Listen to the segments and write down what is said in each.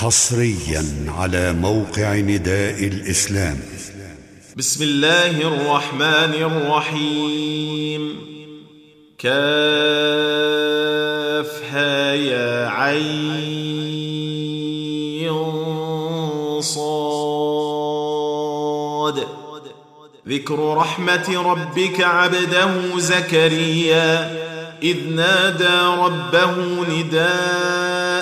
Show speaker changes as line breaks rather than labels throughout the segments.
حصريا على موقع نداء الإسلام.
بسم الله الرحمن الرحيم. كافها يا عين صاد. ذكر رحمة ربك عبده زكريا إذ نادى ربه نداء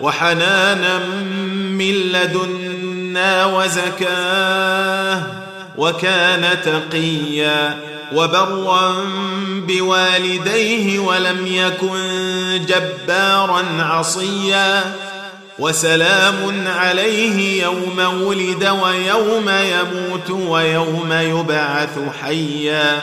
وحنانا من لدنا وزكاة وكان تقيا وبرا بوالديه ولم يكن جبارا عصيا وسلام عليه يوم ولد ويوم يموت ويوم يبعث حيا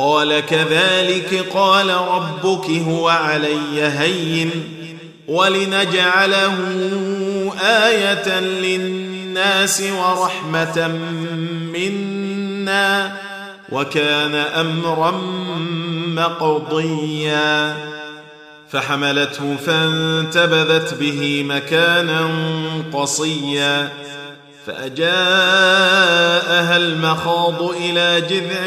قال كذلك قال ربك هو علي هين ولنجعله آية للناس ورحمة منا وكان أمرا مقضيا. فحملته فانتبذت به مكانا قصيا. فأجاءها المخاض إلى جذع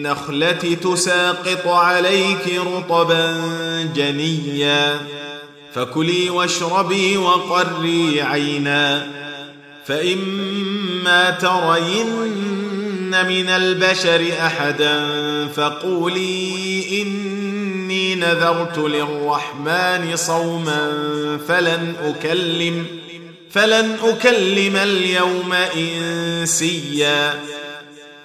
النخلة تساقط عليك رطبا جنيا. فكلي واشربي وقري عينا. فإما ترين من البشر أحدا فقولي إني نذرت للرحمن صوما فلن أكلم فلن أكلم اليوم إنسيا.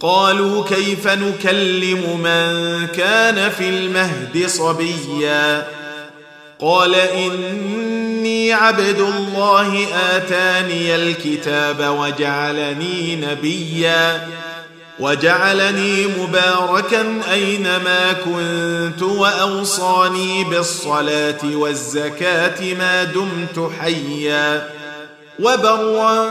قالوا كيف نكلم من كان في المهد صبيا؟ قال إني عبد الله آتاني الكتاب وجعلني نبيا وجعلني مباركا أينما كنت وأوصاني بالصلاة والزكاة ما دمت حيا وبرا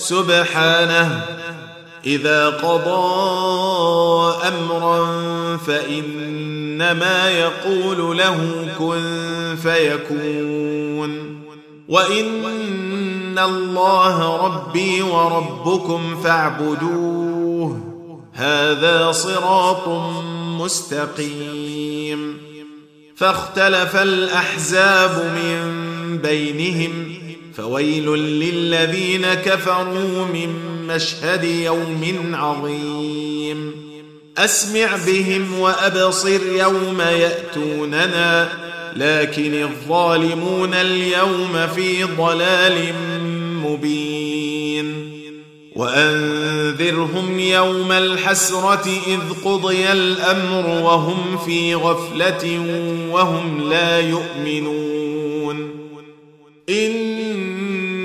سبحانه. إذا قضى أمرا فإنما يقول له كن فيكون. وإن الله ربي وربكم فاعبدوه. هذا صراط مستقيم. فاختلف الأحزاب من بينهم. فويل للذين كفروا من مشهد يوم عظيم. أسمع بهم وأبصر يوم يأتوننا لكن الظالمون اليوم في ضلال مبين. وأنذرهم يوم الحسرة إذ قضي الأمر وهم في غفلة وهم لا يؤمنون.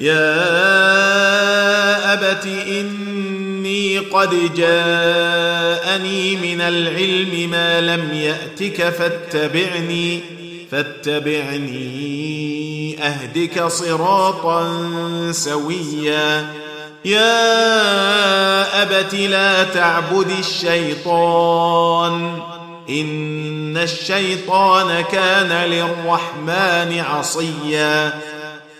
يا أبت إني قد جاءني من العلم ما لم يأتك فاتبعني فاتبعني أهدك صراطا سويا. يا أبت لا تعبد الشيطان إن الشيطان كان للرحمن عصيا.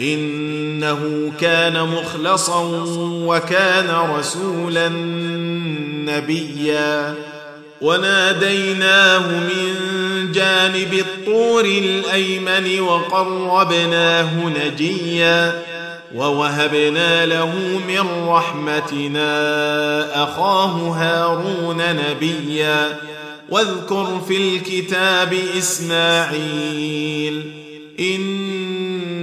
إنه كان مخلصا وكان رسولا نبيا. وناديناه من جانب الطور الأيمن وقربناه نجيا. ووهبنا له من رحمتنا أخاه هارون نبيا. واذكر في الكتاب إسماعيل.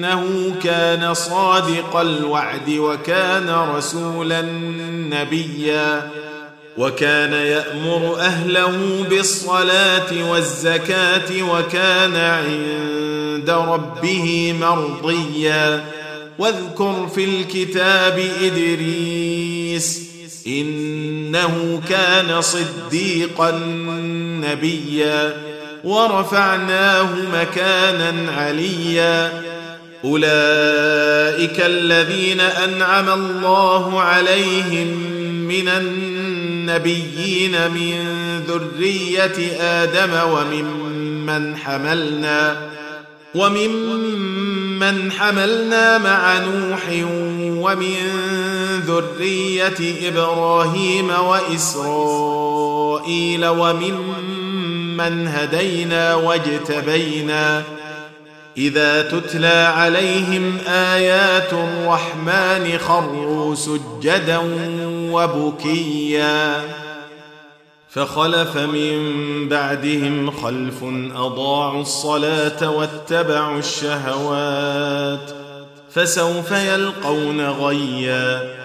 إنه كان صادق الوعد وكان رسولا نبيا وكان يأمر أهله بالصلاة والزكاة وكان عند ربه مرضيا. واذكر في الكتاب إدريس إنه كان صديقا نبيا. ورفعناه مكانا عليا. أولئك الذين أنعم الله عليهم من النبيين من ذرية آدم وممن حملنا وممن حملنا مع نوح ومن ذرية إبراهيم وإسرائيل وممن هدينا واجتبينا إذا تتلى عليهم آيات الرحمن خروا سجدا وبكيا فخلف من بعدهم خلف أضاعوا الصلاة واتبعوا الشهوات فسوف يلقون غيا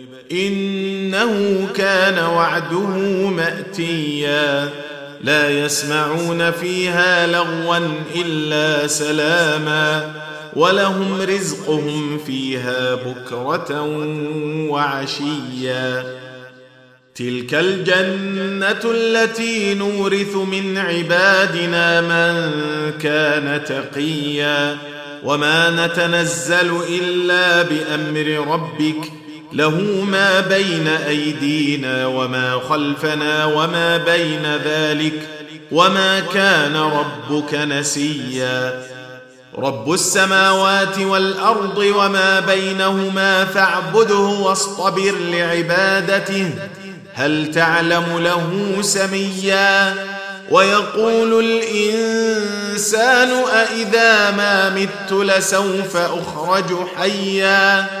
إنه كان وعده مأتيا. لا يسمعون فيها لغوا إلا سلاما ولهم رزقهم فيها بكرة وعشيا. تلك الجنة التي نورث من عبادنا من كان تقيا. وما نتنزل إلا بأمر ربك له ما بين أيدينا وما خلفنا وما بين ذلك وما كان ربك نسيا. رب السماوات والأرض وما بينهما فاعبده واصطبر لعبادته. هل تعلم له سميا؟ ويقول الإنسان أإذا ما مت لسوف أخرج حيا.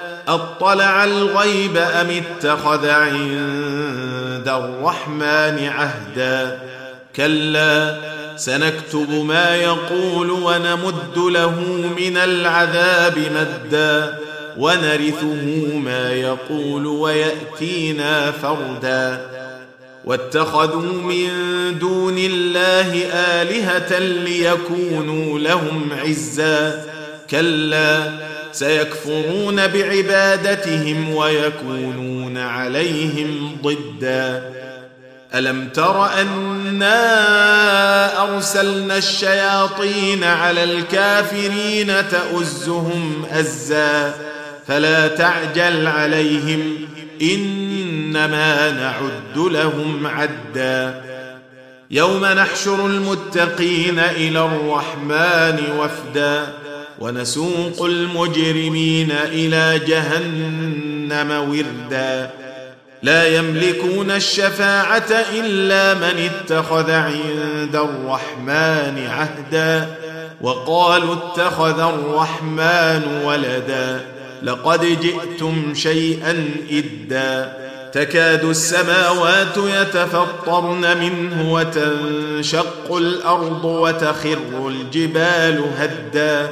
أطلع الغيب أم اتخذ عند الرحمن عهدا؟ كلا سنكتب ما يقول ونمد له من العذاب مدا. ونرثه ما يقول ويأتينا فردا. واتخذوا من دون الله آلهة ليكونوا لهم عزا. كلا سيكفرون بعبادتهم ويكونون عليهم ضدا. ألم تر أنا أرسلنا الشياطين على الكافرين تؤزهم أزا؟ فلا تعجل عليهم إنما نعد لهم عدا. يوم نحشر المتقين إلى الرحمن وفدا. ونسوق المجرمين إلى جهنم وردا. لا يملكون الشفاعة إلا من اتخذ عند الرحمن عهدا. وقالوا اتخذ الرحمن ولدا. لقد جئتم شيئا إدا. تكاد السماوات يتفطرن منه وتنشق الأرض وتخر الجبال هدا.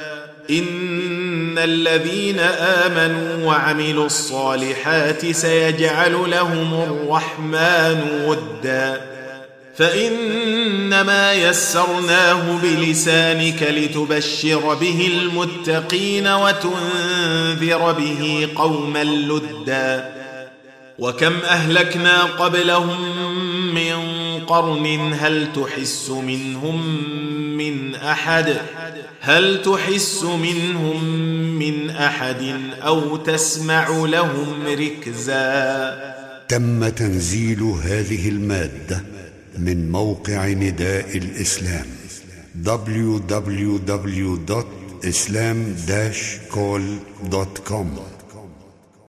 إن الذين آمنوا وعملوا الصالحات سيجعل لهم الرحمن ودا. فإنما يسرناه بلسانك لتبشر به المتقين وتنذر به قوما لدا. وكم أهلكنا قبلهم من قرن هل تحس منهم من أحد؟ هل تحس منهم من أحد أو تسمع لهم ركزا؟
تم تنزيل هذه المادة من موقع نداء الإسلام www.islam-call.com